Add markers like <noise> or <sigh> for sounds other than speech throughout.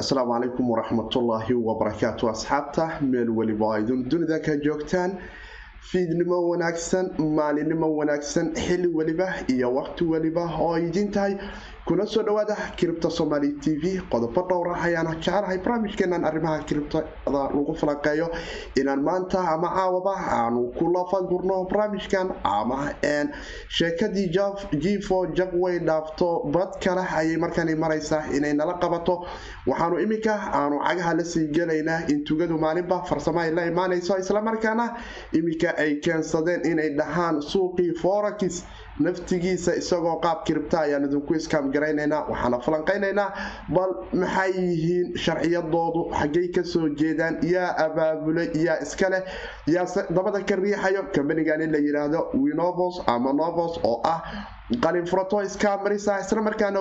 asalaamu calaykum waraxmatullaahi wabarakaatu asxaabta meel weliba idin dunida ka joogtaan. Fiidnimo wanaagsan maalinimo wanaagsan xili weliba iyo waqti weliba oo idin tahay kuna soo dhawaada kiribta somaali t v. Qodobo dhowr ah ayaana jecelahay barnaamijkeenan arrimaha kiribtada lagu falanqeeyo. Inaan maanta ama caawaba aanu ku lafagurno barnaamijkan ama sheekadii jifo jabway dhaafto bad kale ayay markani maraysaa inay nala qabato. Waxaanu iminka aanu cagaha la sii gelaynaa in tugadu maalinba ay la imaanayso islamarkaana iminka ay keensadeen inay dhahaan suuqii forakis naftigiisa isagoo qaab kiribta ayaan idinku iskaam garaynaynaa waxaana falanqaynaynaa. Bal maxay yihiin sharciyadoodu? Xaggay ka soo jeedaan? Yaa abaabulay? Yaa iskaleh yaase dabada ka riixayo? Kambanigan in la yidhaahdo winovos ama novos oo ah qalinfurato iskamarisa islamarkaana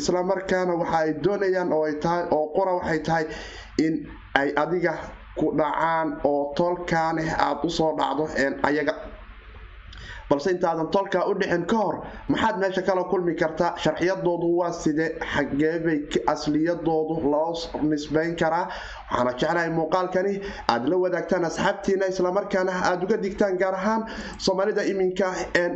islamarkaana waxa ay doonayaan oo ay tahay oo qura waxay tahay in ay adiga ku dhacaan oo tolkaaneh aada u soo dhacdo ayaga balse intaadan tolkaa u dhicin ka hor maxaad meesha kala kulmi kartaa? Sharciyadoodu waa sidee xageebay asliyadoodu loo nisbayn karaa. Waxaana jeclahay muuqaalkani aad la wadaagtaan asxaabtiina islamarkaana aada uga digtaan gaar ahaan soomaalida iminka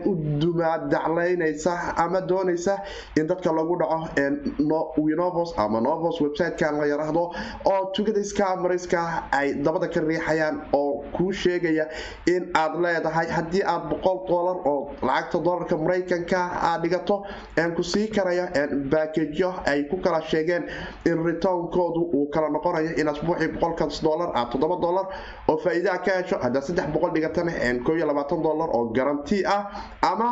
u dumaadaclaynaysa ama doonaysa in dadka lagu dhaco winovos ama novos websitekan la yaraahdo oo tugada iskaamariska ay dabada ka riixayaan oo kuu sheegaya in aad leedahay haddii aad boqol dolar oo lacagta dolarka maraykanka aad dhigato ku sii karaya baakejyo ay ku kala sheegeen in retownkoodu uu kala noqonayo in asbuucii boqolkaas dolar aad toddoba dolar oo faa-iidaa ka hesho haddaad saddex boqol dhigatana koo iyo labaatan dolar oo garanti ah ama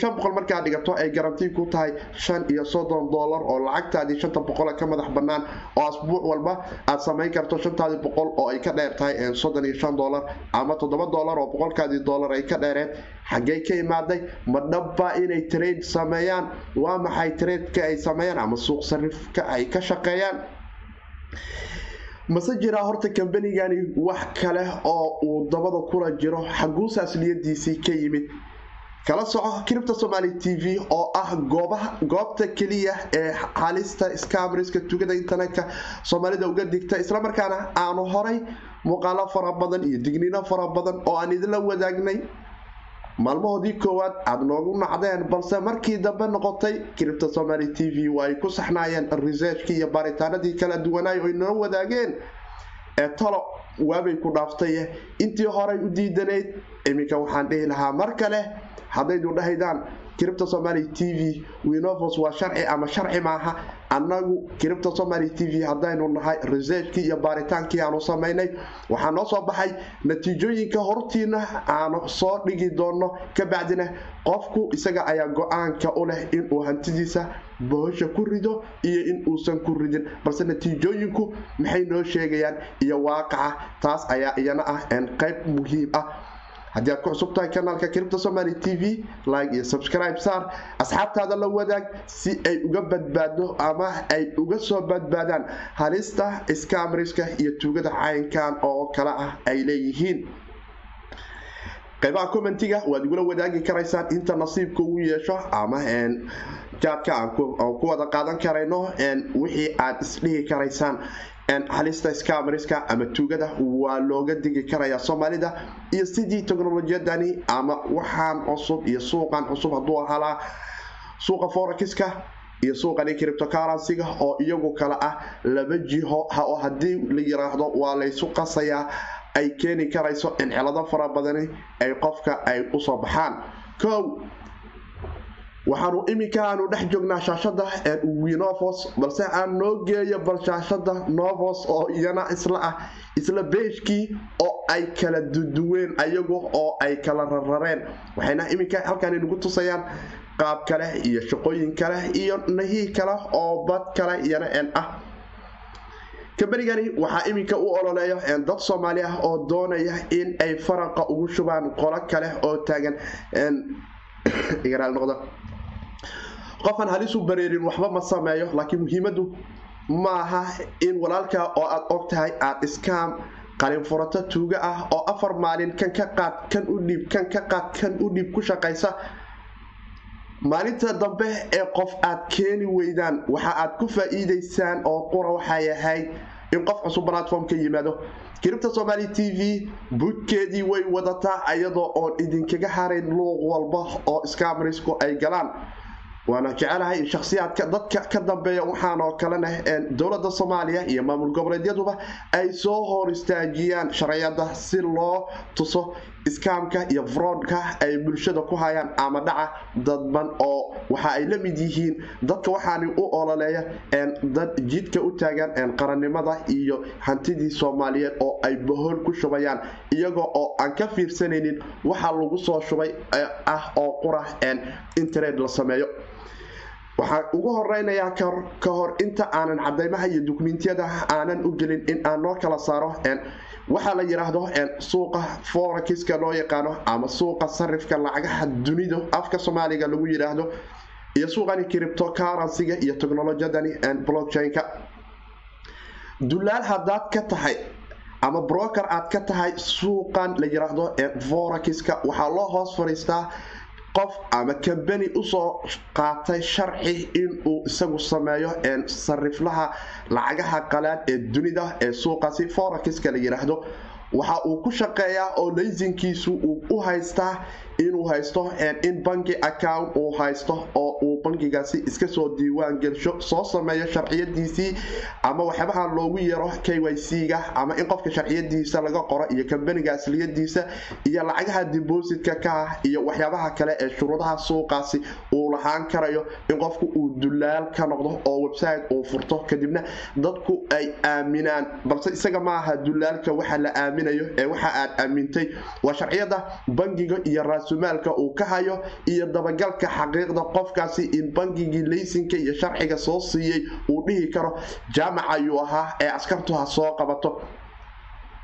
shan boqol markaad dhigato ay garanti ku tahay shan iyo soddon dolar oo lacagtaadii shanta boqol ka madax bannaan oo asbuuc walba aad samayn karto shantaadii boqol oo ay ka dheer soddon iyo dolar ama toddoba dolar oo boqolkaadii dolar ay ka dheereen. Xaggay ka imaaday ma dhabba inay trade sameeyaan. Waa maxay tradeka ay sameeyaan ama suuq sarifka ay ka shaqeeyaan? Mase jiraa horta kambanigani wax kale oo uu dabada kula jiro? Xaguusa asliyadiisii ka yimid kala soco kiribta somaali t v oo ah goobta keliya ee halista scamriska tugada internetka soomaalida uga digta islamarkaana aanu horay muuqaalo fara badan iyo digniino fara badan oo aan idinla wadaagnay. Maalmahoodii koowaad aada noogu nacdeen balse markii dambe noqotay kiribta somaali t v waa ay ku saxnaayeen researchkii iyo baaritaanadii kala duwanaay oy noo wadaageen. Ee talo waabay ku dhaaftay intii horay u diidanayd iminka waxaan dhihi lahaa mar kale haddaydu dhahaydaan kiribta somaali t v winovos waa sharci ama sharci maaha. Annagu kiribta somaali t v haddaynu nahay researchkii iyo baaritaankii aanu samaynay waxaa noo soo baxay natiijooyinka hortiina aanu soo dhigi doono kabacdina qofku isaga ayaa go'aanka u leh inuu hantidiisa bohosha ku rido iyo in uusan ku ridin. Balse natiijooyinku maxay noo sheegayaan? Iyo waaqaca taas ayaa iyana ah qayb muhiim ah haddii aad ku cusub tahay kanaalka kiribta somaali t v like iyo subscribe saar asxaabtaada la wadaag si ay uga badbaado ama ay uga soo badbaadaan halista scamriska iyo tuugada caynkan oo kale ah ay leeyihiin. Qaybaha commentiga waad igula wadaagi karaysaan inta nasiibka ugu yeesho ama jaadka aan ku wada qaadan karayno wixii aad isdhihi karaysaan halista scamriska ama tuugada waa looga digi karayaa soomaalida iyo sidii teknolojiyadani ama waxaan cusub iyo suuqan cusub hadduu ahalaa suuqa forakiska iyo suuqani criptocurrencyga oo iyagu kale ah laba jiho oo haddii la yiraahdo waa laysu qasayaa ay keeni karayso in cilado fara badani ay qofka ay u soo baxaan. Kow waxaanu iminka aanu dhex joognaa shaashada winovos balse aan noo geeyo bal shaashada novos oo iyana isla ah isla beejkii oo ay kala duduween ayagu oo ay kala rarareen. Waxayna iminka halkan inagu tusayaan qaab kale iyo shaqooyin kale iyo nahii kale oo bad kale iyana en ah. Kambanigani waxaa iminka u ololeeyo dad soomaali ah oo doonaya in ay faraqa ugu shubaan qolo kale oo taagan <coughs> qofaan halisu bareerin waxba ma sameeyo laakiin muhiimadu maaha in walaalka oo aad og tahay aad iskaam qalinfurato tuuga ah oo afar maalin kan ka qaad kan u dhiib kan ka qaad kan u dhiib ku shaqaysa. Maalinta dambe ee qof aad keeni weydaan waxa aad ku faa'iidaysaan oo qura waxay ahayd in qof cusub platform ka yimaado. Kiribta somaali t v budkeedii way wadataa iyadoo oon idinkaga harayn luuq walba oo skamrisku ay galaan waana jecelahay in shakhsiyaadka dadka ka dambeeya waxaanoo kalena dowladda soomaaliya iyo maamul goboleedyaduba ay soo hor istaajiyaan sharciyada si loo tuso iskaamka iyo froodka ay bulshada ku hayaan ama dhaca dadban oo waxa ay la mid yihiin. Dadka waxaani u ololeeya dad jidka u taagan qarannimada iyo hantidii soomaaliyeed oo ay bahool ku shubayaan. Iyagoo oo aan ka fiirsanaynin waxa lagu soo shubay ah oo qura internet la sameeyo waxaan ugu horeynayaa ka hor inta aanan cadaymaha iyo dukumentiyada aanan u gelin in aan noo kala saaro waxaa la yidhaahdo suuqa forexiska loo yaqaano ama suuqa sarifka lacagaha dunida afka soomaaliga lagu yidhaahdo iyo suuqani criptocurrencyga iyo technolojiyadani blockchain-ka. Dulaal haddaad ka tahay ama broker aad ka tahay suuqan la yidhaahdo forexiska waxaa loo hoos fadhiistaa qof ama kambani u soo qaatay sharci inuu isagu sameeyo sariflaha lacagaha qalaad ee dunida ee suuqaasi forexiska la yidhaahdo waxa uu ku shaqeeyaa oo laysinkiisu uu u haystaa inuu haysto in banki account uu haysto oo uu bankigaasi iska soo diiwaan gelsho soo sameeyo sharciyadiisii ama waxyaabaha loogu yeero k y c-ga ama in qofka sharciyadiisa laga qoro iyo kambaniga asliyadiisa iyo lacagaha dibositka ka ah iyo waxyaabaha kale ee shuruudaha suuqaasi uu lahaan karayo in qofku uu dulaal ka noqdo oo website uu furto. Kadibna dadku ay aaminaan balse isaga maaha dulaalka waxa la aaminayo ee waxa aad aamintay. Waa sharciyada bangiga iyo raasumaalka uu ka hayo iyo dabagalka xaqiiqda qofkaasi in bangigii laysinka iyo sharciga soo siiyey uu dhihi karo jaamac ayuu ahaa ee askartu ha soo qabato.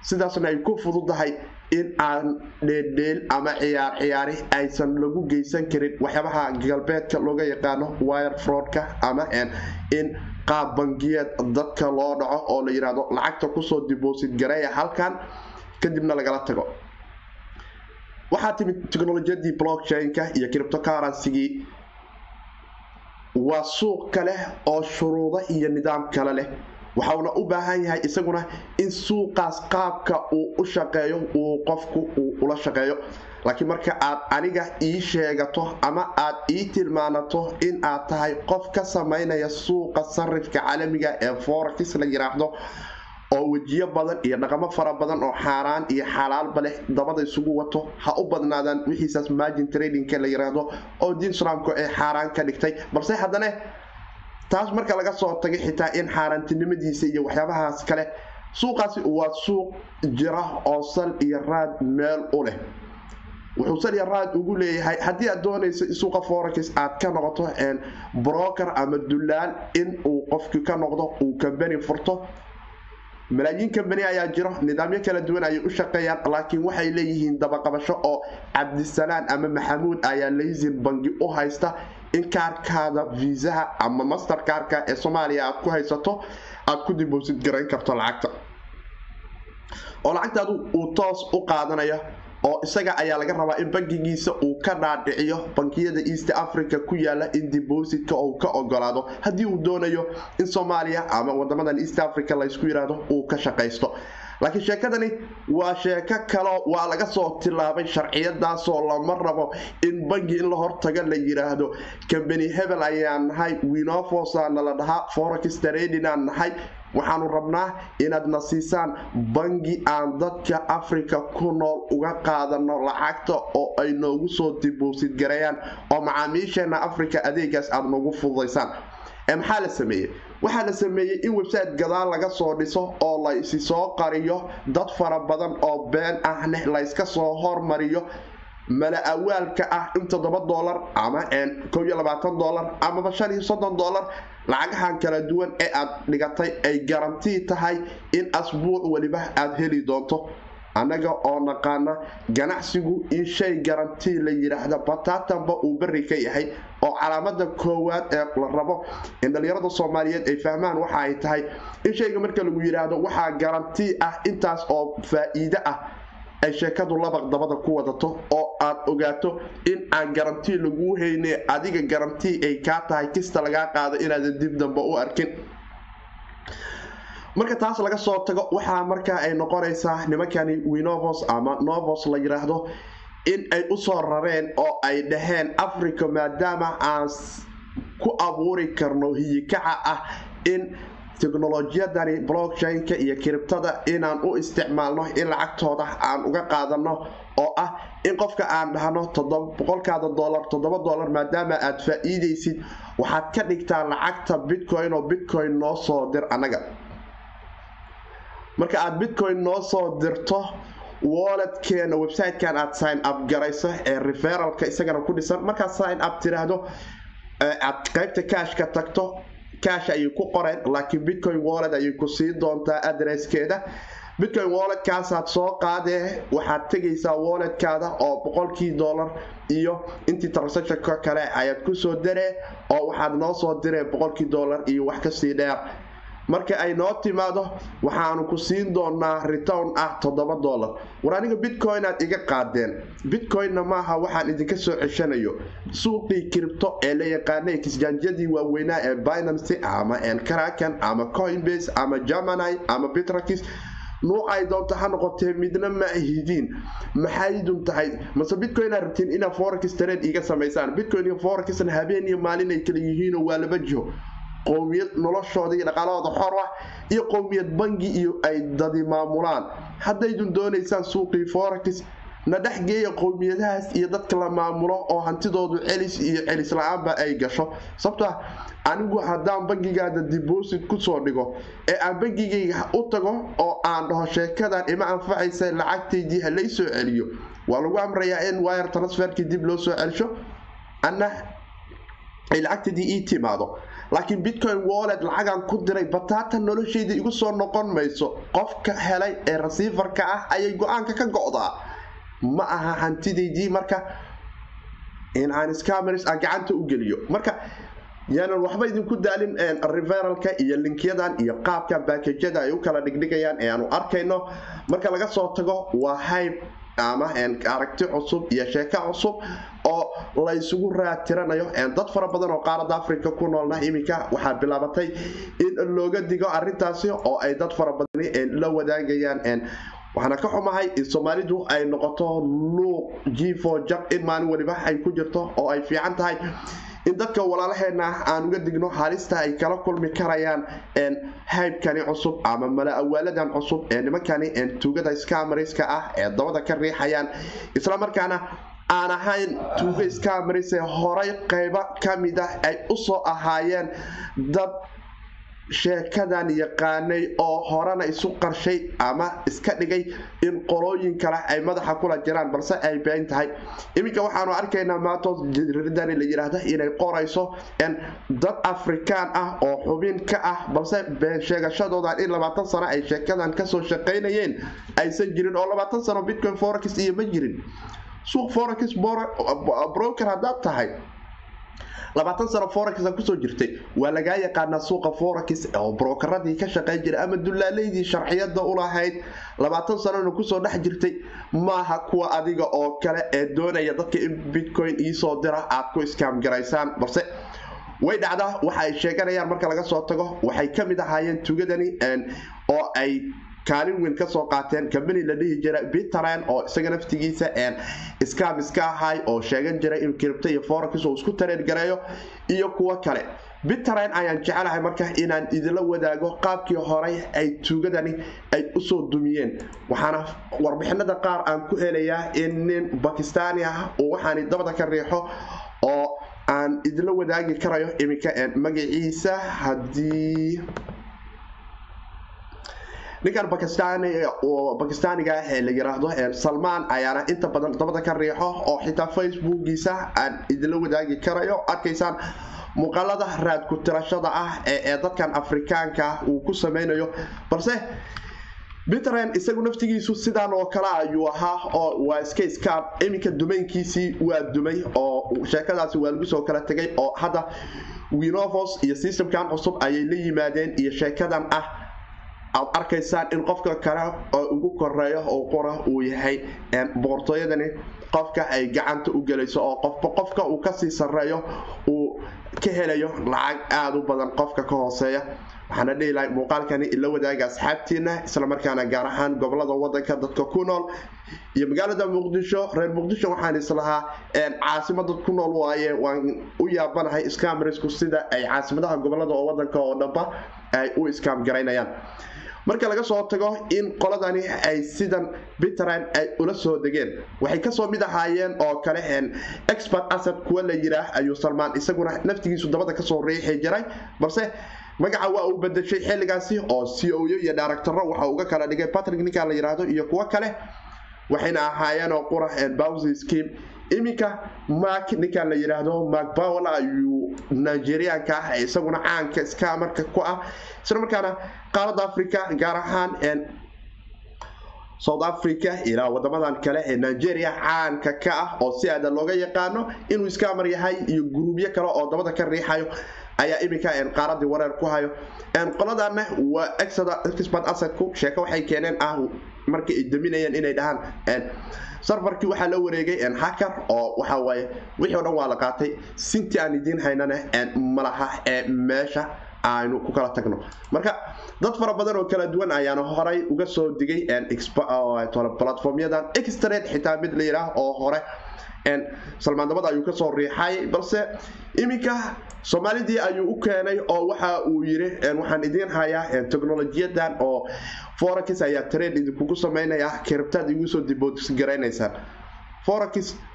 Sidaasna ay ku fududahay in aan dheeldheel ama ciyaar ciyaari aysan lagu geysan karin waxyaabaha galbeedka looga yaqaano wire fraudka ama in qaab bangiyeed dadka loo dhaco oo la yidhaahdo lacagta ku soo dibosit gareeya halkan kadibna lagala tago waxaa timid technolojiyadii blockchain-ka iyo criptocurrencygii waa suuq kale oo shuruudo iyo nidaam kale leh. Waxauna u baahan yahay isaguna in suuqaas qaabka uu u shaqeeyo uu qofku uu ula shaqeeyo. Laakiin marka aad aniga ii sheegato ama aad ii tilmaanato in aad tahay qof ka samaynaya suuqa sarifka caalamiga ee forex la yiraahdo oo wejiyo badan iyo dhaqamo fara badan oo xaaraan iyo xalaalba leh dabada isugu wato ha u badnaadaan wixiisaas margin tradingka la yiraahdo oo diin islaamku ay xaaraan ka dhigtay. Balse haddana taas marka laga soo tagay xitaa in xaaraantinimadiisa iyo waxyaabahaas kale suuqaasi waa suuq jira oo sal iyo raad meel u leh. Wuxuu sal iyo raad ugu leeyahay haddii aad doonayso suuqa forex aad ka noqoto broker ama dulaal in uu qofki ka noqdo uu kambani furto malaayiin kambani ayaa jiro nidaamyo kala duwan ayay u shaqeeyaan laakiin waxay leeyihiin dabaqabasho oo cabdisalaan ama maxamuud ayaa laysin bangi u haysta in kaarkaada viisaha ama master kaarka ee soomaaliya aad ku haysato aad ku diboosid garayn karto lacagta. Oo lacagtaadu uu toos u qaadanayo oo isaga ayaa laga rabaa in bankigiisa uu ka dhaadhiciyo bankiyada east africa ku yaalla in dibositka uu ka ogolaado haddii uu doonayo in soomaaliya ama wadamadan east africa laysku yidhaahdo uu ka shaqaysto laakiin sheekadani waa sheeko kaleo waa laga soo tilaabay sharciyadaasoo lama rabo in bangi in la hortago la yidhaahdo kambani hebel ayaan nahay winofosaana la dhahaa forex tradinaan nahay. Waxaanu rabnaa inaad na siisaan bangi aan dadka africa ku nool uga qaadano lacagta oo ay noogu soo diboosid gareeyaan oo macaamiisheena africa adeegaas aad noogu fududaysaan. Maxaa la sameeyey waxaa la sameeyey in website gadaal laga soo dhiso oo la isi soo qariyo dad fara badan oo been ahne layska soo hormariyo mala awaalka ah in toddoba dolar ama dolar amaba dolar lacagahan kala duwan ee aad dhigatay ay garantii tahay in asbuuc weliba aad heli doonto annaga oo naqaana ganacsigu in shay garantii la yidhaahda bataatanba uu beri ka yahay oo calaamada koowaad ee la rabo in dhallinyarada soomaaliyeed ay fahmaan waxa ay tahay in shayga marka lagu yidhaahdo waxaa garantii ah intaas oo faa-iide ah ay sheekadu labaq dabada ku wadato oo aad ogaato in aan garantii laguu hayne adiga garantii ay kaa tahay kista lagaa qaado inaadan dib dambe u arkin marka taas laga soo tago waxaa markaa ay noqonaysaa nimankani winovos ama novos la yiraahdo in ay u soo rareen oo ay dhaheen africa maadaama aan ku abuuri karno hiyikaca ah in teknolojiyadani blockchain-ka iyo kiribtada inaan u isticmaalno in lacagtooda aan uga qaadano oo ah in qofka aan dhahno boqolkaada dolar toddoba dolar maadaama aad faa-iidaysid waxaad ka dhigtaa lacagta bitcoin oo bitcoin noo soo dir annaga marka aad bitcoin noo soo dirto walletkeena websitekan aad sign up garayso ee referalka isagana ku dhisan. Markaad sign up tiraahdo aad qaybta cashka tagto cash ayay ku qoreen laakiin bitcoin wallet ayay ku sii doontaa adresskeeda bitcoin walletkaasaad soo qaadee waxaad tegaysaa walletkaada oo boqolkii dollar iyo intii transactionka kale ayaad ku soo daree oo waxaad noo soo diree boqolkii dollar iyo wax ka sii dheer marka ay noo timaado waxaanu ku siin doonaa return ah toddoba dollar. War aniga bitcoin aad iga qaadeen. Bitcoinna maaha waxaan idinka soo ceshanayo. Suuqii kiribto ee la yaqaanay kisjaanjyadii waaweynaa ee binancy ama karakan ama coinbase ama germany ama bitrakis. Nuucay doonta ha noqotee midna ma ahidiin maxaydun tahay? Mase bitcoin aa rabtiin inaa forex trade iga samaysaan. Bitcoin iyo forexna habeen iyo maalin ay kala yihiinoo waa laba jiho qowmiyad noloshooda iyo dhaqaalahooda xor ah iyo qowmiyad bangi iyo ay dadi maamulaan. Haddaydun doonaysaan suuqii forex na dhexgeeya qowmiyadahaas iyo dadka la maamulo oo hantidoodu celis iyo celis la'aanba ay gasho. Sababto ah anigu haddaan bangigaada deposit ku soo dhigo ee aan bangigayga u tago oo aan dhaho sheekadan ima anfacaysa lacagtaydii ha lay celiyo waa lagu amrayaa in wire transferkii dib loo soo celisho. Anna ay lacagtaydii ii timaado laakiin bitcoin wallet lacagan ku diray bataata noloshayda igu soo noqon mayso. Qofka helay ee rasiifarka ah ayay go'aanka ka go-daa. Ma aha hantidaydii marka in aan scamers aan gacanta u geliyo. Marka yaanan waxba idinku daalin referalka iyo linkyadan iyo qaabkan baakejyada ay u kala dhigdhigayaan ee aanu arkayno. Marka laga soo tago waa hybe ama aragti cusub iyo sheeko cusub oo la ysugu raatiranayo dad fara badan oo qaarada africa ku noolna iminka waxaa bilaabatay in looga digo arintaasi oo ay dad fara badani la wadaagayaan. Waxaana ka xumahay in soomaalidu ay noqoto luuq jifo jab in maalin waliba ay ku jirto oo ay fiican tahay in dadka walaalaheena aan uga digno halista ay kala kulmi karayaan haybkani cusub ama mala awaaladan cusub ee nimankani tuugada scamarska ah ee dabada ka riixayaan. Islamarkaana aan ahayn tuuga ee horay qaybo ka mid ah ay u soo ahaayeen dad sheekadan yaqaanay oo horena isu qarshay ama iska dhigay in qolooyin kale ay madaxa kula jiraan balse ay been tahay. Iminka waxaanu arkaynaa maatos jiridani la yidhaahda inay qorayso dad afrikaan ah oo xubin ka ah balse been sheegashadoodan in labaatan sano ay sheekadan ka soo shaqaynayeen aysan jirin oo labaatan sano bitcoin forex iyo ma jirin. Suuq forex broker haddaad tahay labaatan sano forex ku soo jirtay. Waa lagaa yaqaanaa suuqa forex oo brokeradii ka shaqayn jiray ama dullaaleydii sharciyada ulahayd labaatan sanona ku soo dhex jirtay. Maaha kuwa adiga oo kale ee doonaya dadka in bitcoin iisoo dira aad ku iskaam garaysaan. Balse way dhacdaa waxa ay sheeganayaan marka laga soo tago. Waxay ka mid ahaayeen tugadani oo ay kaalin weyn ka soo qaateen kambani la dhihi jira bitterland oo isaga naftigiisa scam iska ahay oo sheegan jira in kiribta iyo forex oo isku tareer gareeyo iyo kuwo kale. Bitterland ayaan jecelahay marka inaan idinla wadaago qaabkii horey ay tuugadani ay u soo dumiyeen. Waxaana warbixinada qaar aan ku helayaa in nin bakistani ah uu waxaani dabada ka riixo oo aan idinla wadaagi karayo iminka magaciisa haddii ninkan bakistaniga ee la yiraahdo salmaan ayaana inta badan dabada ka riixo oo xitaa facebookiisa aan idinla wadaagi karayo arkaysaan muuqaalada raad ku tirashada ah ee dadkan afrikaanka uu ku sameynayo. Balse bitren isagu naftigiisu sidaan oo kale ayuu ahaa oo waa iska iska iminka dumaynkiisii waa dumay oo sheekadaasi waa lagu soo kala tegay oo hadda winovos iyo systemkan cusub ayay la yimaadeen iyo sheekadan ah aad arkaysaan in qofka kale oo ugu koreeyo oo qora uu yahay boqortooyadani qofka ay gacanta u gelayso oo qofba qofka uu ka sii sareeyo uu ka helayo lacag aada u badan qofka ka hooseeya. Waxaana dhihi lahay muuqaalkani ila wadaaga asxaabtiina islamarkaana gaar ahaan gobollada wadanka dadka ku nool iyo magaalada muqdisho. Reer muqdisho waxaan islahaa caasimada ku nool waaye waan u yaabanahay iskaamrisku sida ay caasimadaha gobollada oo wadanka oo dhanba ay u iskaam garaynayaan marka laga soo tago in qoladani ay sidan bitterland ay ula soo degeen waxay ka soo mid ahaayeen oo kale expert asad kuwa la yiraah ayuu salmaan isaguna naftigiisu dabada ka soo riixi jiray. Balse magaca waa uu badashay xilligaasi oo c o yo iyo directaro waxa uga kala dhigay patrick ninka la yiraahdo iyo kuwo kale waxayna ahaayeen oo qura bowsy scheme iminka mark ninkan la yiraahdo mark powell ayuu nigerianka ah isaguna caanka iska ku ah isla markaana qaaradda africa gaar ahaan south africa ilaa wadamadan kale ee nigeria caanka ka ah oo si aada looga yaqaano inuu iskaamar yahay iyo guruubyo kale oo dabada ka riixayo ayaa iminka qaaradii wareer ku hayo. Qoladana waa expert asadku sheeko waxay keeneen ah markii ay daminayeen inay dhahaan sarfarkii waxaa la wareegay hacker oo waxawaaye wixii o dhan waa la qaatay. Sintii aan idiin haynana malaha ee meesha aynu ku kala tagno. Marka dad fara badan oo kala duwan ayaana horay uga soo digay platformyadan extrat xitaa mid la yidhaah oo hore. Salmaandabada ayuu ka soo riixay balse iminka soomaalidii ayuu u keenay oo waxa uu yiri waxaan idiin hayaa technolojiyadan oo forex ayaa trade idinkugu sameynaya kiribtaad igu soo dibogaraynaysaa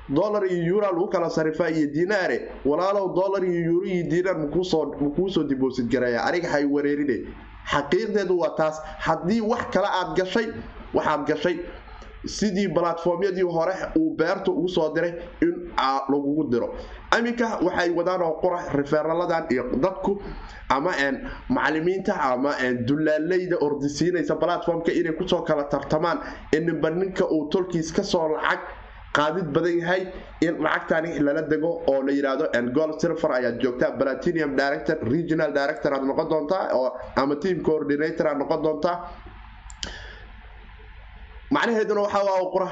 dollar iyo euro lagu kala sarifa iyo dinaare. Walaalow dollar iyo euro iyo dinar makuu soo dibosit gareeya aniga hay wareerine. Xaqiiqdeedu waa taas. Haddii wax kale aad gashay waxaad gashay sidii balatformyadii hore uu beerta ugu soo diray in lagugu diro. Iminka waxay wadaan oo qura referaladan iyo dadku ama macalimiinta ama dulaaleyda ordisiinaysa platformka inay ku soo kala tartamaan. Ninba ninka uu tolkiis ka soo lacag qaadid badan yahay in lacagtani lala dego oo la yidhaahdo gold silver ayaad joogtaa platinum director regional director aad noqon doontaa ama team coordinator aad noqon doontaa macnaheeduna waxaa qura.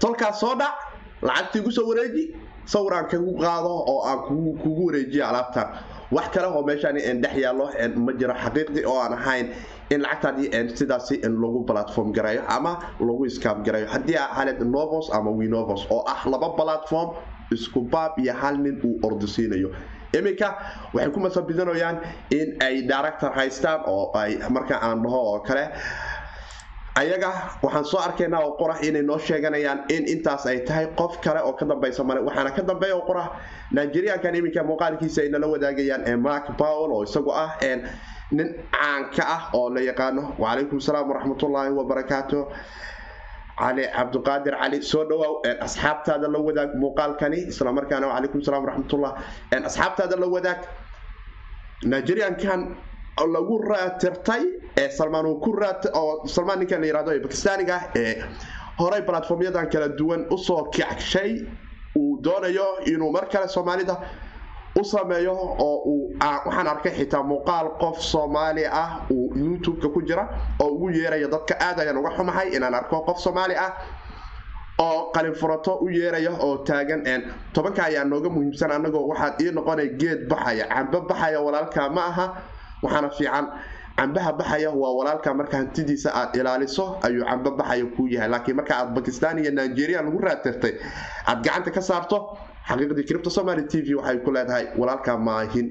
Tolkaas soo dhac lacagtii igu soo wareeji sawir aan kagu qaado oo aan kugu wareejiyo alaabtan. Wax kale oo meeshaan dhex yaallo ma jiro xaqiiqdii oo aan ahayn in lacagtaadii sidaasi lagu platform gareeyo ama lagu iskaam gareeyo haddii ahaled novos ama winovos oo ah laba platform isku baab iyo hal nin uu ordisiinayo iminka waxay ku masabidinayaan in ay director haystaan oo ay marka aan dhaho oo kale ayaga waxaan soo arkaynaa oo qorax inay noo sheeganayaan in intaas ay tahay qof kale oo ka dambaysa male. Waxaana ka dambeeya oo qorax nigeriankan iminka muuqaalkiisa ay nala wadaagayaan mark powell oo isagu ah nin caanka ah oo la yaqaano wacalaykum salaam waraxmatullaahi wabarakaatu cali cabdiqaadir cali soo dhawaaw asxaabtaada la wadaag muuqaalkani islamarkaana wacalaykum salaam waraxmatullah asxaabtaada la wadaag nigeriankan lagu raatirtay ee salmaan uu ku raat oo salmaan ninkan la yiraahdo ee bakistaaniga ah ee horay platformyadan kala duwan u soo kacshay uu doonayo inuu mar kale soomaalida u sameeyo oo uu waxaan arkay xitaa muuqaal qof soomaali ah uu youtube-ka ku jira oo ugu yeeraya dadka aad ayaan uga xumahay inaan arko qof soomaali ah oo qalinfurato u yeeraya oo taagan tobanka ayaa nooga muhiimsan anagoo waxaad ii noqonay geed baxaya cambe baxaya walaalka ma aha waxaana fiican cambaha baxaya waa walaalka marka hantidiisa aad ilaaliso ayuu cambe baxaya kuu yahay. Laakiin marka aad bakistan iyo nigeria lagu raatirtay aad gacanta ka saarto xaqiiqdii cripto somaly t v waxay ku leedahay walaalka maahin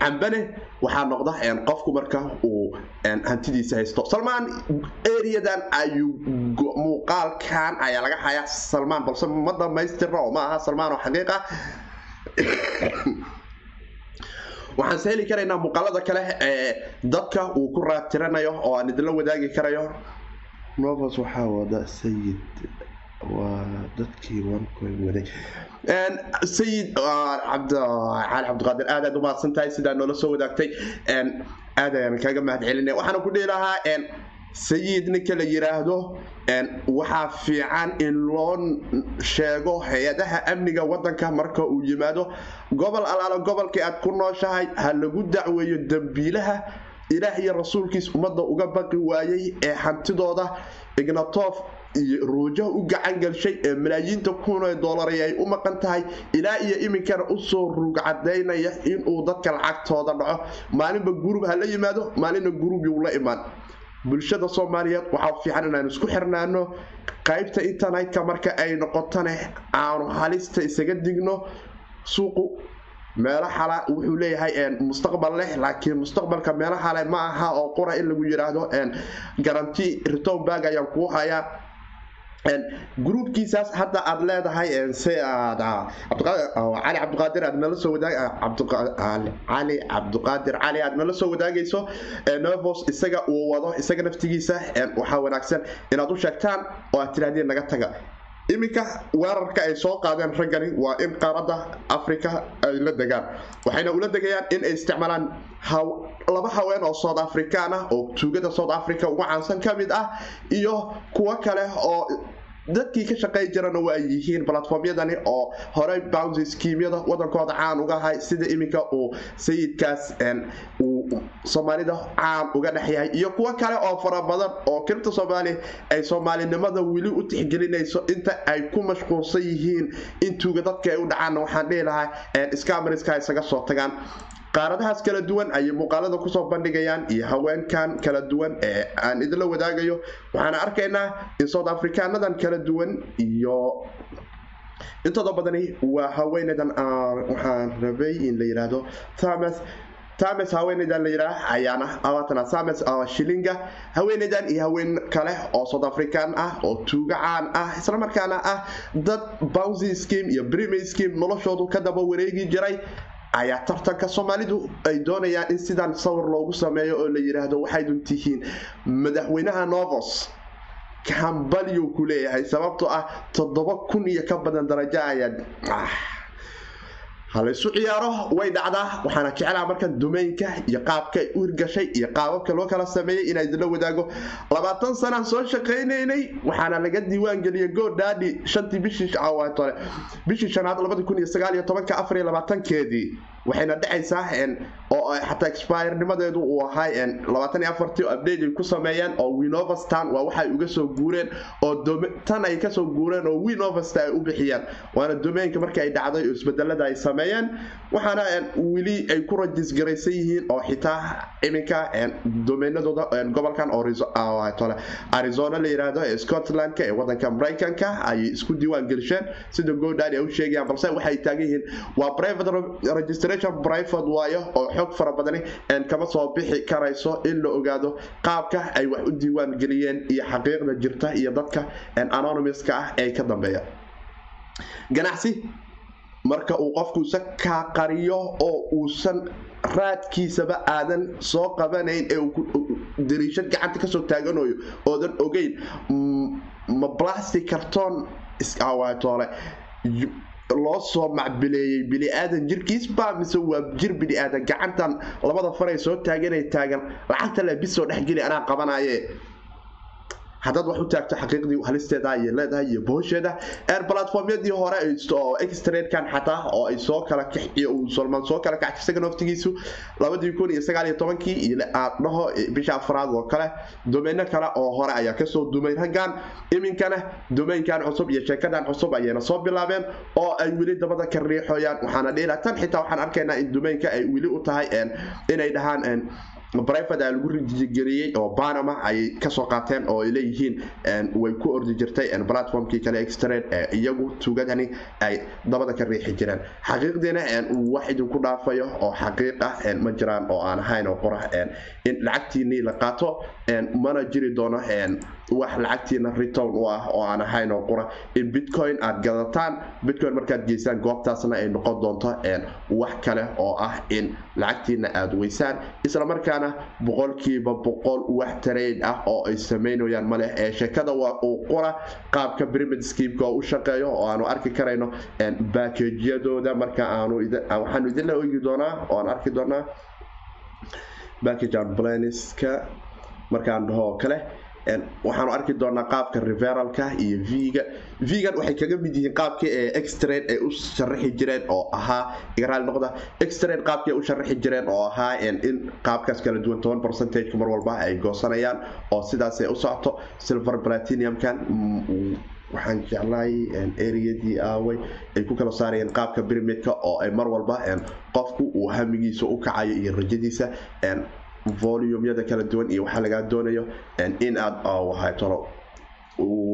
cambane waxaa noqda qofku marka uu hantidiisa haysto. Salmaan areadan ayuu muuqaalkan ayaa laga hayaa. Salmaan balse ma dhamaystirna oo ma aha salmaan oo xaqiiqa <coughs> waxaan se heli karaynaa muuqaalada kale ee dadka uu ku raatiranayo oo aan idinla wadaagi karayo. Novos waxaa wada sayid dadkii sayid cali cabdiqaadir aad aad umahadsan tahay sidaa noola soo wadaagtay. Aad ayaan kaga mahad celinaya waxaana ku dhihi lahaa sayid ninka la yiraahdo waxaa fiican in loo sheego hay'adaha amniga wadanka marka uu yimaado. Gobol alaala gobolkii aad ku nooshahay ha lagu dacweeyo dambiilaha ilaah iyo rasuulkiis ummadda uga baqi waayey ee hantidooda. Ignatof iyo ruujaha u gacan gelshay ee malaayiinta kun ee doolari ay u maqan tahay ilaa iyo iminkana u soo rugcadaynaya inuu dadka lacagtooda dhaco. Maalinba gurub ha la yimaado maalinna gurubyuu la imaan. Bulshada soomaaliyeed waxaa fiican inaan isku xirnaano. Qaybta internetka marka ay noqotone aanu halista isaga digno. Suuqu meelo xala wuxuu leeyahay mustaqbal leh laakiin mustaqbalka meelo xale ma aha oo qura in lagu yiraahdo garanti return bag ayaan kuu hayaa gruubkiisaas hadda aad leedahay si aad cali cabdiqaadir aad nala soo cali cabdiqaadir cali aad nala soo wadaagayso? Novos isaga uu wado isaga naftigiisa waxaa wanaagsan inaad u sheegtaan oo aad tirahdeen naga taga. Iminka weerarka ay soo qaadeen raggani waa in qaaradda africa ay la degaan. Waxayna ula degayaan in ay isticmaalaan laba haween oo south african ah oo tuugada south africa uga caansan ka mid ah iyo kuwo kale oo dadkii ka shaqey jirana waa yihiin platformyadani oo horey bouncy skiimyada wadankooda caan uga ahay sida iminka uu sayidkaas uu soomaalida caan uga dhex yahay iyo kuwo kale oo fara badan oo kiribta soomaaliya ay soomaalinimada weli u tixgelinayso inta ay ku mashquulsan yihiin in tuuga dadka ay u dhacaanna waxaan dhihi lahaa scamerska isaga soo tagaan qaaradahaas kala duwan ayay muuqaalada ku soo bandhigayaan iyo haweenkan kala duwan ee aan idinla wadaagayo. Waxaana arkaynaa in south africanadan kala duwan iyo intooda badani waa haweenadan waxaan rabay in la yidhaahdo thomas. Tames haweenaydan la yidhaah ayaana abaatana sames shilinga. Haweenaydan iyo haween kale oo south african ah oo tuuga caan ah islamarkaana ah dad bouncy scheme iyo brimy scheme noloshoodu ka daba wareegi jiray ayaa tartanka soomaalidu ay doonayaan in sidaan sawir loogu sameeyo oo la yidhaahdo waxay duntihiin madaxweynaha novos kambalyu ku leeyahay sababtoo ah toddoba kun iyo ka badan darajo ayaa halaysu ciyaaro way dhacdaa. Waxaana jeclaha markan dumeynka iyo qaabka u hirgashay iyo qaababka loo kala sameeyey inaa idinla wadaago. Labaatan sanaan soo shaqaynaynay waxaana laga diiwaan geliyay godadi shantii bishii cawaatole bishii shanaad labadi kun iyo sagaal iyo tobanka afar iyo labaatankeedii waxayna dhacaysaa oo xataa expirenimadeedu uu ahay labaatan iyo afartii ku sameeyeen oo winovastan waa waxay uga soo guureen oo tan ay ka soo guureen oo winovasta ay u bixiyeen waana domeenka markii ay dhacday oo isbedelada ay sameeyeen waxaana weli ay ku rajisgaraysan yihiin oo xitaa iminka domeenadooda gobolkan arizona la yiraahdo ee scotlandka ee wadanka maraykanka ayay isku diiwaan gelisheen. Sida godadi ay u sheegayaan balse waxay taagan yihiin waa private registration private waayo oo xog fara badani kama soo bixi karayso in la ogaado qaabka ay wax u diiwaan geliyeen iyo xaqiiqda jirta iyo dadka anonymouska ah ee ka dambeeya. Ganacsi marka uu qofku isa kaa qariyo oo uusan raadkiisaba aadan soo qabanayn ee dariishad gacanta ka soo taaganayo oodan ogeyn ma plastic carton iskawaatoole loo soo macbileeyey bini-aadan jirkiis baa mise waa jir bini-aadan gacantan labada faray soo taaganay taagan. Lacagta labisoo dhexgeli anaa qabanaye haddaad wax u taagto xaqiiqdii halisteeda ayay leedahay iyo boosheeda platformyadii hore oo extradekan xataa oo ay soo kala kaxiyo uu solman soo kala isaga naftigiisu labadii kun iyo sagaal iyo tobankii iyo aad dhaho bisha afraad oo kale domeeno kale oo hore ayaa ka soo dumay raggan. Iminkana domeynkan cusub iyo sheekadan cusub ayayna soo bilaabeen oo ay weli dabada ka riixoyaan waxaana dhiila tan xitaa waxaan arkaynaa in domeynka ay weli u tahay inay dhahaan brivate a lagu rijigeliyey oo banama ayay ka soo qaateen oo ay leeyihiin way ku ordi jirtay platformkii kale extrade ee iyagu tuugadani ay dabada ka riixi jireen. Xaqiiqdiina wax idinku dhaafayo oo xaqiiq ah ma jiraan oo aan ahayn oo qora in lacagtiinii la qaato mana jiri doono wax lacagtiina return u ah oo aan ahayn oo qura. In bitcoin aad gadataan bitcoin markaad geysaan goobtaasna ay noqon doonto wax kale oo ah in lacagtiina aada weysaan. Islamarkaana boqolkiiba boqol wax trade ah oo ay samaynayaan maleh ee sheekada waa uu qura. Qaabka schemeka oo u shaqeeyo oo aanu arki karayno baakejyadooda marka aanu waxaanu idinla ogi doonaa oo aan arki doonaa. Package and planiska markaan dhaho kale waxaanu arki doonaa qaabka referalka iyo v-ga. V-gan waxay kaga mid yihiin qaabkii ee extrain ay u sharaxi jireen oo ahaa igraal noqda extrain qaabkii ay u sharaxi jireen oo ahaa in qaabkaas kala duwan toban percentage mar walba ay goosanayaan oo sidaas ay u socoto. Silver platinumkan waxaan jeclahay ereyadii aaway ay ku kala saarayeen qaabka birimidka oo ay mar walba qofku uu hamigiisa u kacayo iyo rajadiisa volumyada kala duwan iyo waxaa lagaa doonayo in aad wahatolo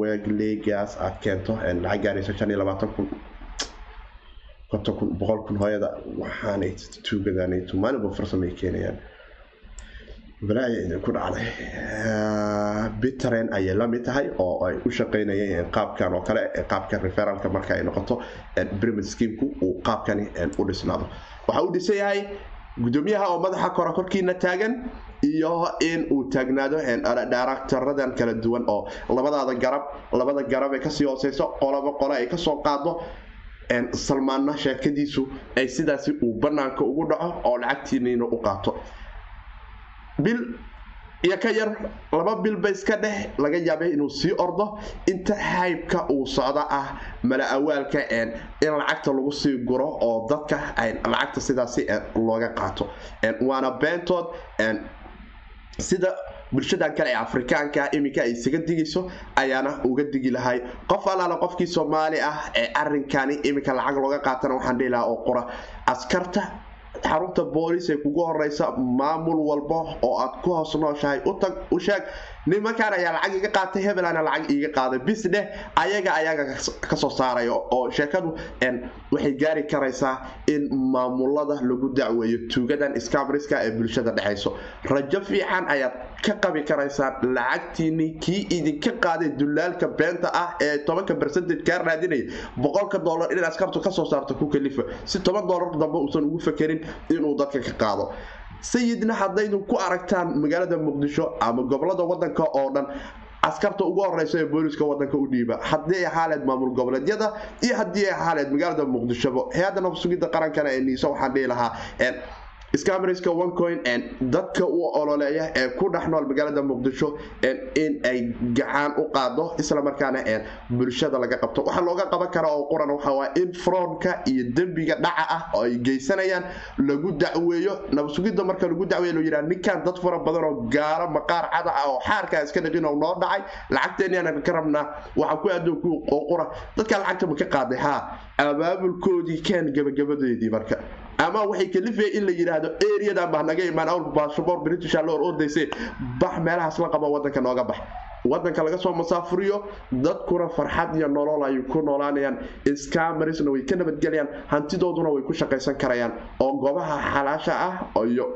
weglegaas aad keento lacag gaarayso shan iyo labaatan kun konton kun boqol kun hooyada. Waxaanay tuugadanayto maalinba farsamay keenayaan. Idinku dhacday. Bitren ayay la mid tahay oo ay u shaqaynayeen qaabkan oo kale qaabka referalka marka ay noqoto brimid schemku uu qaabkani u dhisnaado. Waxa uu dhisan yahay gudoomiyaha oo madaxa kora korkiina taagan iyo in uu taagnaado directoradan kala duwan oo labadaada garab labada garab ee ka sii hooseyso qolaba qole ay ka soo qaado salmaanna sheekadiisu ay sidaasi uu banaanka ugu dhaco oo lacagtiiniina u qaato iyo ka yar laba bilba iska dheh laga yaabay inuu sii ordo. Inta haybka uu socda ah mala awaalka in lacagta lagu sii guro oo dadka lacagta sidaasi looga qaato. Waana beentood sida bulshadan kale ee afrikaanka iminka ay isaga digayso ayaana uga digi lahay. Qof allaala qofkii soomaali ah ee arinkani iminka lacag looga qaatana waxaan dhihi lahaa oo qura. Askarta xarunta boolis ee kugu horeysa maamul walba oo aad ku hoos nooshahay. Utag u sheeg nimankan ayaa lacag iga qaatay hebelana lacag iiga qaaday. Bis dheh ayaga ayaga ka soo saaraya oo sheekadu waxay gaari karaysaa in maamulada lagu dacweeyo tuugadan scabriska ee bulshada dhexayso rajo fiican ayaad ka qabi karaysaa lacagtiini kii idinka qaaday dulaalka beenta ah ee tobanka bercentage kaa raadinaya boqolka dolar in askartu ka soo saarto ku kalifa. Si toban dolar dambe uusan ugu fakerin inuu dadka ka qaado. Sayidna haddaydu ku aragtaan magaalada muqdisho ama gobollada wadanka oo dhan askarta ugu horeysa ee booliska wadanka u dhiiba. Haddii ay haaleed maamul goboleedyada iyo haddii ay haaleed magaalada muqdishoba hay'adda nabsugidda qarankana ee niisa waxaan dhihi lahaa scamriska onecoin dadka u ololeeya ee ku dhex nool magaalada muqdisho in ay gacan u qaado islamarkaana bulshada laga qabto. Waxaa looga qaban kara oo quran waxaa in froonka iyo dembiga dhaca ah oo ay geysanayaan lagu dacweeyo nabsugidda marka lagu dacweeyo loo yidhaha ninkan dad fara badan oo gaaro maqaar cada ah oo xaarkaa iska dhaqin oo noo dhacay. Lacagteeniyaan ka rabnaa waxaa ku adoonku oo qura dadka lacagta ma ka qaaday? Haa abaabulkoodii keen gabagabadeedii marka ama waxay kalifaya in la yidhaahdo areadan baa naga imaan. Awr baashaboor britisha la hor ordayse bax meelahaas la qaba wadanka nooga bax. Wadanka laga soo masaafuriyo dadkuna farxad iyo nolol ay ku noolaanayaan. Scamarisna way ka nabadgelayaan hantidooduna way ku shaqaysan karayaan. Oo goobaha xalaasha ah iyo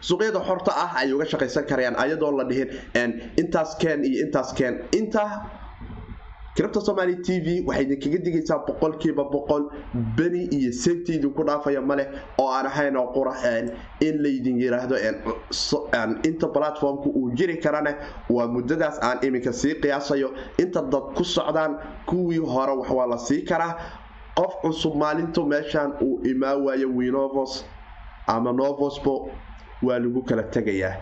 suuqyada xorta ah ay uga shaqaysan karayaan ayadoon la dhihin intaas keen iyo intaas keen. Inta kiribta somaali t v waxay idinkaga digaysaa boqolkiiba boqol beni iyo seegti idinku dhaafaya maleh oo aan ahayn oo qura in laydin yiraahdo inta platformka uu jiri karane waa muddadaas aan iminka sii qiyaasayo. Inta dad ku socdaan kuwii hore wax waa la sii karaa. Qof cusub maalintu meeshan uu imaa waayo winovos ama novosbo waa lagu kala tegayaa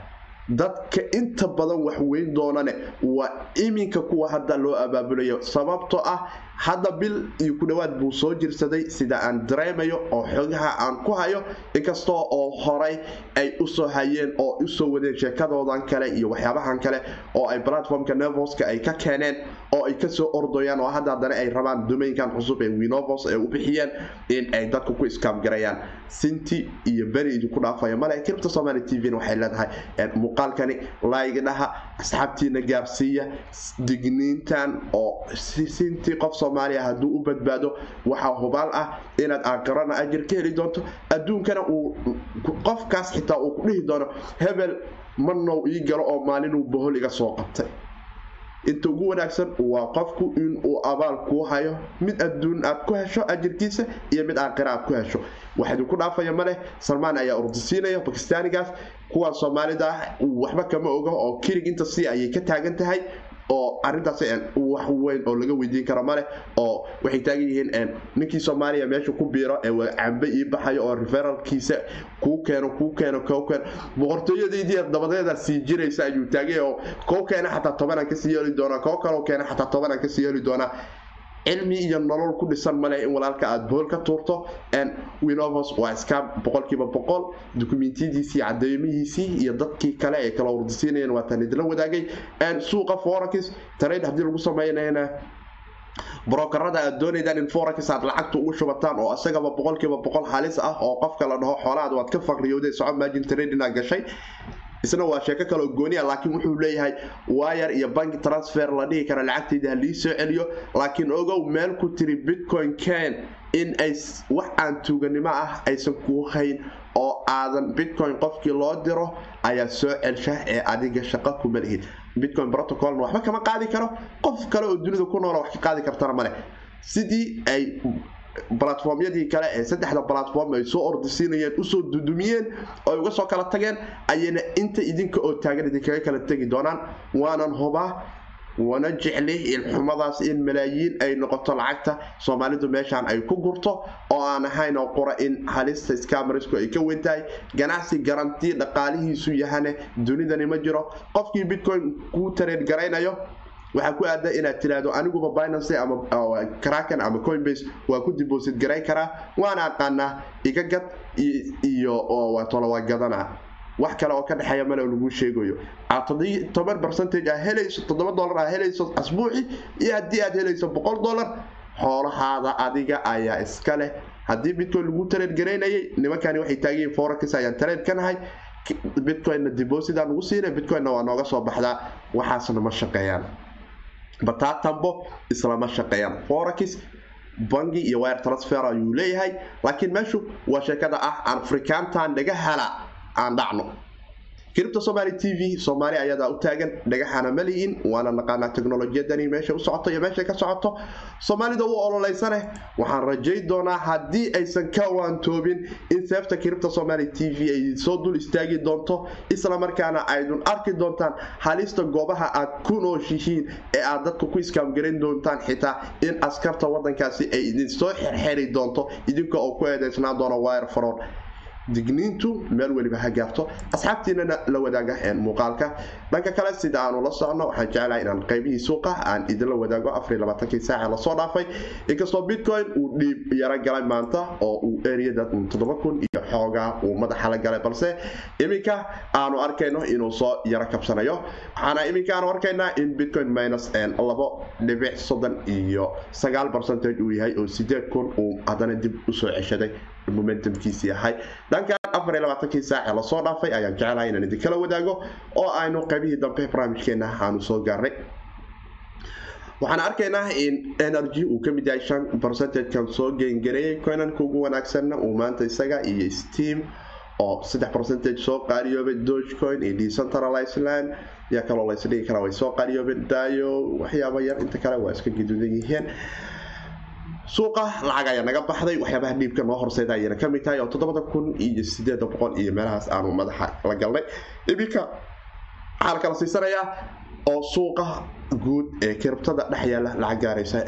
dadka inta badan wax weyn doonane waa iminka kuwa hadda loo abaabulayo. Sababtoo ah hadda bil iyo ku dhowaad buu soo jirsaday sida aan dareemayo oo xogaha aan ku hayo inkastoo oo horay ay u soo hayeen oo u soo wadeen sheekadoodan kale iyo waxyaabahan kale oo ay platformka nevoska ay ka keeneen oo ay ka soo ordoyaan oo hadda haddana ay rabaan domainkan cusub ee winovos ay u bixiyeen in ay dadka ku iskaamgarayaan. Sinti iyo beri idinku dhaafaya male kiribta somaali t v waxay leedahay muuqaalkani laygdhaha asxaabtiina gaarsiiya digniintan oo sinti qof soomaaliya hadduu u badbaado waxaa hubaal ah inaad aakarana ajir ka heli doonto. Adduunkana uu qofkaas xitaa uu ku dhihi doono hebel manow ii galo oo maalinuu bohol iga soo qabtay. Inta ugu wanaagsan waa qofku inuu abaal kuu hayo mid adduun aad ku hesho ajirkiisa iyo mid aakhira aad ku hesho. Wax idinku dhaafaya maleh salmaan ayaa ordisiinaya bakistaanigaas kuwaan soomaalida ah waxba kama oga oo kirig inta si ayay ka taagan tahay oo arintaas wax weyn oo laga weydiin karo maleh oo waxay taagan yihiin ninkii soomaaliya meesha ku biiro ee cambe ii baxayo oo referalkiisa kuu keeno kuu keeno koo keeno. Boqortooyadaydii dabadeeda sii jiraysa ayuu taagay oo koo keena xataa tobanaan ka sii yeeli doonaa koo kaloo keena xataa tobanaan ka sii yeeli doonaa cilmi iyo nolol ku dhisan maleh in walaalka aada bool ka tuurto. Winovos waa iska boqolkiiba boqol dukumentiyadiisii cadeymihiisii iyo dadkii kale ay kala wardisiinayeen waataan idila wadaagay. Suuqa forax trade haddii lagu sameynayna brokerada aad doonaydaan in forax aad lacagta ugu shubataan oo isagaba boqolkiiba boqol halis ah oo qofka la dhaho xoolahaad waad ka faqriyowday soco margin trading gashay isna waa sheeko kaleo gooniya laakiin wuxuu leeyahay wire iyo bank transfer la dhihi kara lacagtayda halii soo celiyo. Laakiin ogow meel ku tiri bitcoin ken in ay wax aan tuuganimo ah aysan kuu hayn oo aadan bitcoin qofkii loo diro ayaa soo celsha ee adiga shaqo kuma lihid bitcoin protocolna waxba kama qaadi karo. Qof kale oo dunida ku noola wax ka qaadi kartana male sidii ay platformyadii kale ee saddexda platform ay soo ordisiinayeen u soo dudumiyeen oo ay uga soo kala tageen ayayna inta idinka oo taagan idinkaga kala tegi doonaan. Waanan hubaa wana jecli ilxumadaas in malaayiin ay noqoto lacagta soomaalidu meeshaan ay ku gurto oo aan ahayn oo qura in halista scamarisku ay ka weyn tahay. Ganacsi garanti dhaqaalihiisu yahane dunidani ma jiro. Qofkii bitcoin kuu tareed garaynayo waxaa ku aada inaad tiraahdo aniguba binance ama kraken ama coinbase waa ku deposit garayn karaa waana aqaanaa iga gad iyo tolowaa gadana. Wax kale oo ka dhexeeya male lagu sheegayo. Toban percentage aa helayso toddoba dollar aa helayso asbuuci iyo haddii aad helayso boqol dollar xoolahaada adiga ayaa iska leh. Haddii bitcoin lagu tareed garaynayay nimankani waxay taagiyiin forex ayaan tareed ka nahay. Bitcoinna deposit aan ugu siinay bitcoinna waa nooga soo baxdaa. Waxaasna ma shaqeeyaan bataatambo islama shaqeeyaan forex bangi iyo wire transfer ayuu leeyahay. Laakiin meeshu waa sheekada ah aan afrikaantan dhaga hala aan dhacno kiribta somaali t v soomaali ayadaa u taagan dhagaxana ma lihin waana naqaanaa teknolojiyadani meesha u socoto iyo meeshay ka socoto. Soomaalida u ololeysaneh waxaan rajayn doonaa haddii aysan ka waantoobin in seefta kiribta somaali t v ay soo dul istaagi doonto islamarkaana aydun arki doontaan halista goobaha aad ku nooshihiin ee aad dadka ku iskaamgaran doontaan xitaa in askarta wadankaasi ay idin soo xerxeri doonto. Idinka oo ku eedeysnaan doona wire digniintu meel weliba ha gaarto. Asxaabtiinana la wadaaga muuqaalka. Dhanka kale sida aanu la socno waxaan jeclahay inaan qaybihii suuqa aan idinla wadaago afarlabaatanki saaca la soo dhaafay. Inkastoo bitcoin uu dhiib yaro galay maanta oo uu eriyada toddoba kun iyo xoogaa uu madaxa la galay balse iminka aanu arkayno inuu soo yaro kabsanayo. Waxaana iminka aanu arkaynaa in bitcoin minus labo dhibic soddon iyo sagaal percentage uu yahay oo sideed kun uu haddana dib u soo ceshaday momentumkiisii ahay dhankan afarlabaatankii saace la soo dhaafay ayaan jeclahay inaan idinkala wadaago oo aynu qaybihii dambe barnaamijkeena aanu soo gaarnay waxaan arkaynaa in energy uu ka mid yahay shan percentagekan soo geengareeyay coinanka ugu wanaagsanna uu maanta isaga iyo steam oo saddex percentage soo qaaliyoobay dogecoin iyo decentralized land yaa kaloo laysdhigi karaa way soo qaaliyoobeen dayo waxyaaba yar inta kale waa iska gaduudan yihiin suuqa lacag ayaa naga baxday waxyaabaha dhiibka noo horseyda ayayna ka mid tahay oo toddobada kun iyo sideeda boqol iyo meelahaas aanu madaxa la galnay. Iminka waxaa la siisanayaa oo suuqa guud ee kiribtada dhex yaalla lacag gaaraysa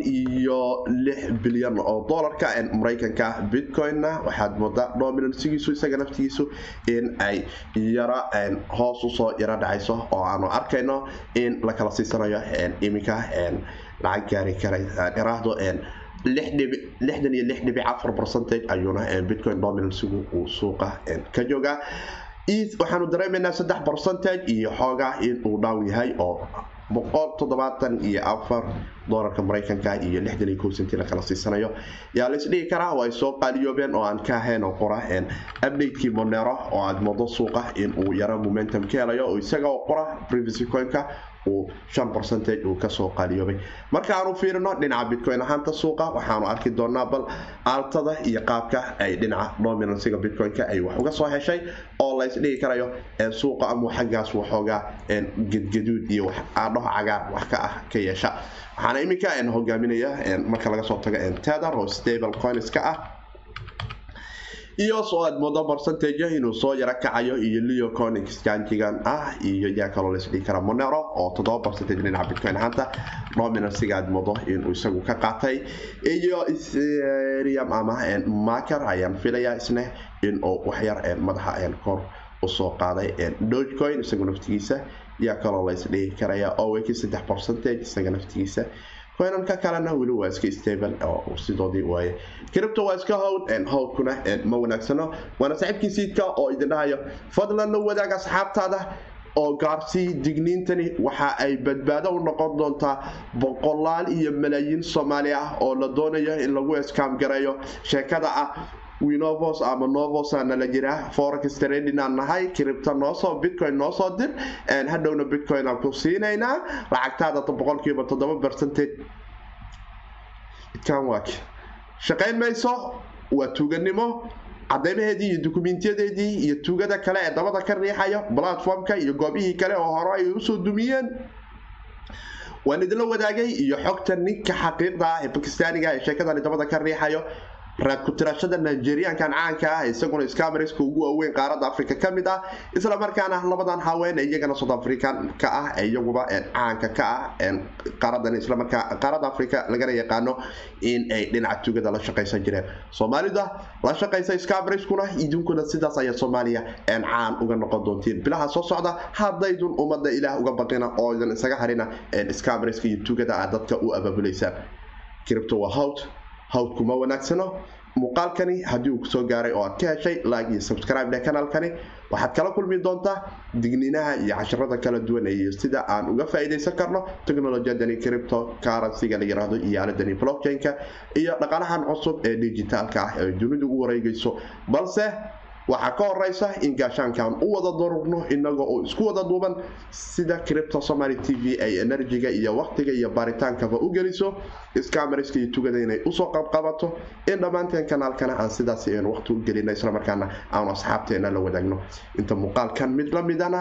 iyo lix bilyan oo dolarka maraykanka bitcoinna. Waxaad moodaa dominansigiisu isaga naftigiisu in ay yara hoos u soo yaro dhacayso oo aanu arkayno in la kala siisanayo iminka lacag gaari karay iraahdo lixdan iyo lix dhibic afar percentage ayuuna bitcoin dominansigu uu suuqa ka joogaa waxaanu dareemaynaa saddex percentage iyo xoogaa in uu dhaaw yahay oo boqol toddobaatan iyo afar dolarka maraykanka iyo lixdan iyo kow sentii la kala siisanayo. Yaa la karaa oo ay soo qaaliyoobeen oo aan ka ahayn oo qora updatekii monero oo aad moodo suuqa in uu yaro momentum ka helayo oo isaga oo qora privacy coinka uu shan percentage uu ka soo qaaliyoobay. Marka aanu fiirino dhinaca bitcoin ahaanta suuqa waxaanu arki doonaa bal aaltada iyo qaabka ay dhinaca dominansiga bitcoin-ka ay wax uga soo heshay oo laysdhigi karayo suuqa ama xaggaas waxoogaa gedgaduud iyo aadhaho cagaar wax ka ah ka yeesha. Waxaana iminka hogaaminaya marka laga soo tago tether oo stable coinska ah iyo soo aad moodo percentage inuu soo yaro kacayo iyo leo conix janjigan ah iyo yaa kaloo laisdhihi kara monero oo toddoba percentage dhinaca bitcoin. Ahaanta dominansiga aad moodo inuu isagu ka qaatay. Iyo ethereum ama maker ayaan filayaa isna inuu waxyar madaxa kor u soo qaaday dogecoin isagu naftigiisa yaa kaloo laysdhihi karaya. Oweki saddex percentage isaga naftigiisa coinanka kalena weli waa iska stable oo sidoodii waaye cripto waa iska howd howdkuna ma wanaagsano waana saaxiibkii siidka oo idin dhahayo fadlan la wadaag asxaabtaada oo gaarsii digniintani waxa ay badbaado u noqon doontaa boqolaal iyo malaayiin soomaali ah oo la doonayo in lagu eskaam gareeyo sheekada ah winovos ama novosa la jiraa forex trading aan nahay cripto noosoo bitcoin noosoo dir hadhowna bitcoin aan ku siinaynaa lacagtaada boqolkiiba toddoba percentage. Kanwak shaqayn mayso waa tuuganimo cadeymaheedii iyo dukumiintiyadeedii iyo tuugada kale ee dabada ka riixayo platformka iyo goobihii kale oo hore ay u soo dumiyeen waan idinla wadaagay iyo xogta ninka xaqiiqda ah ee bakistaaniga ee sheekadani dabada ka riixayo raad ku-tirashada nigeriankan caanka ah isaguna scamariska ugu waaweyn qaaradda africa ka mid ah isla markaana labadan haween iyagana south africanka ah iyaguba caanka ka ah qaaradda africa lagana yaqaano in ay dhinaca tugada la shaqaysan jireen. Soomaalida la shaqaysa scamariskuna idinkuna sidaas ayaa soomaaliya caan uga noqon doontiin. Bilaha soo socda haddaydun ummadda ilaah uga baqina oo idan isaga harina scamariska iyo tugada aad dadka u abaabuleysaan cripto waa howd hawdku ma wanaagsano. Muuqaalkani haddii uu ku soo gaaray oo aad ka heshay like iyo subscribe dheh kanaalkani waxaad kala kulmi doontaa digniinaha iyo casharada kala duwan iyo sida aan uga faa'iidaysan karno technolojiyadani cripto currencyga la yiraahdo iyo aaladani blockchain-ka iyo dhaqaalahan cusub ee digitaalka ah ee dunidu u wareegayso balse waxaa ka horeysa in gaashaankaan u wada durugno inagoo oo isku wada duuban sida cripto somaly t v ay enerjiga iyo waqtiga iyo baaritaankaba u geliso. Scamariska iyo tugada inay u soo qabqabato. In dhammaanteen kanaalkana aan sidaas waqti u gelina islamarkaana aanu asxaabteena la wadaagno. Inta muuqaalkan mid la midana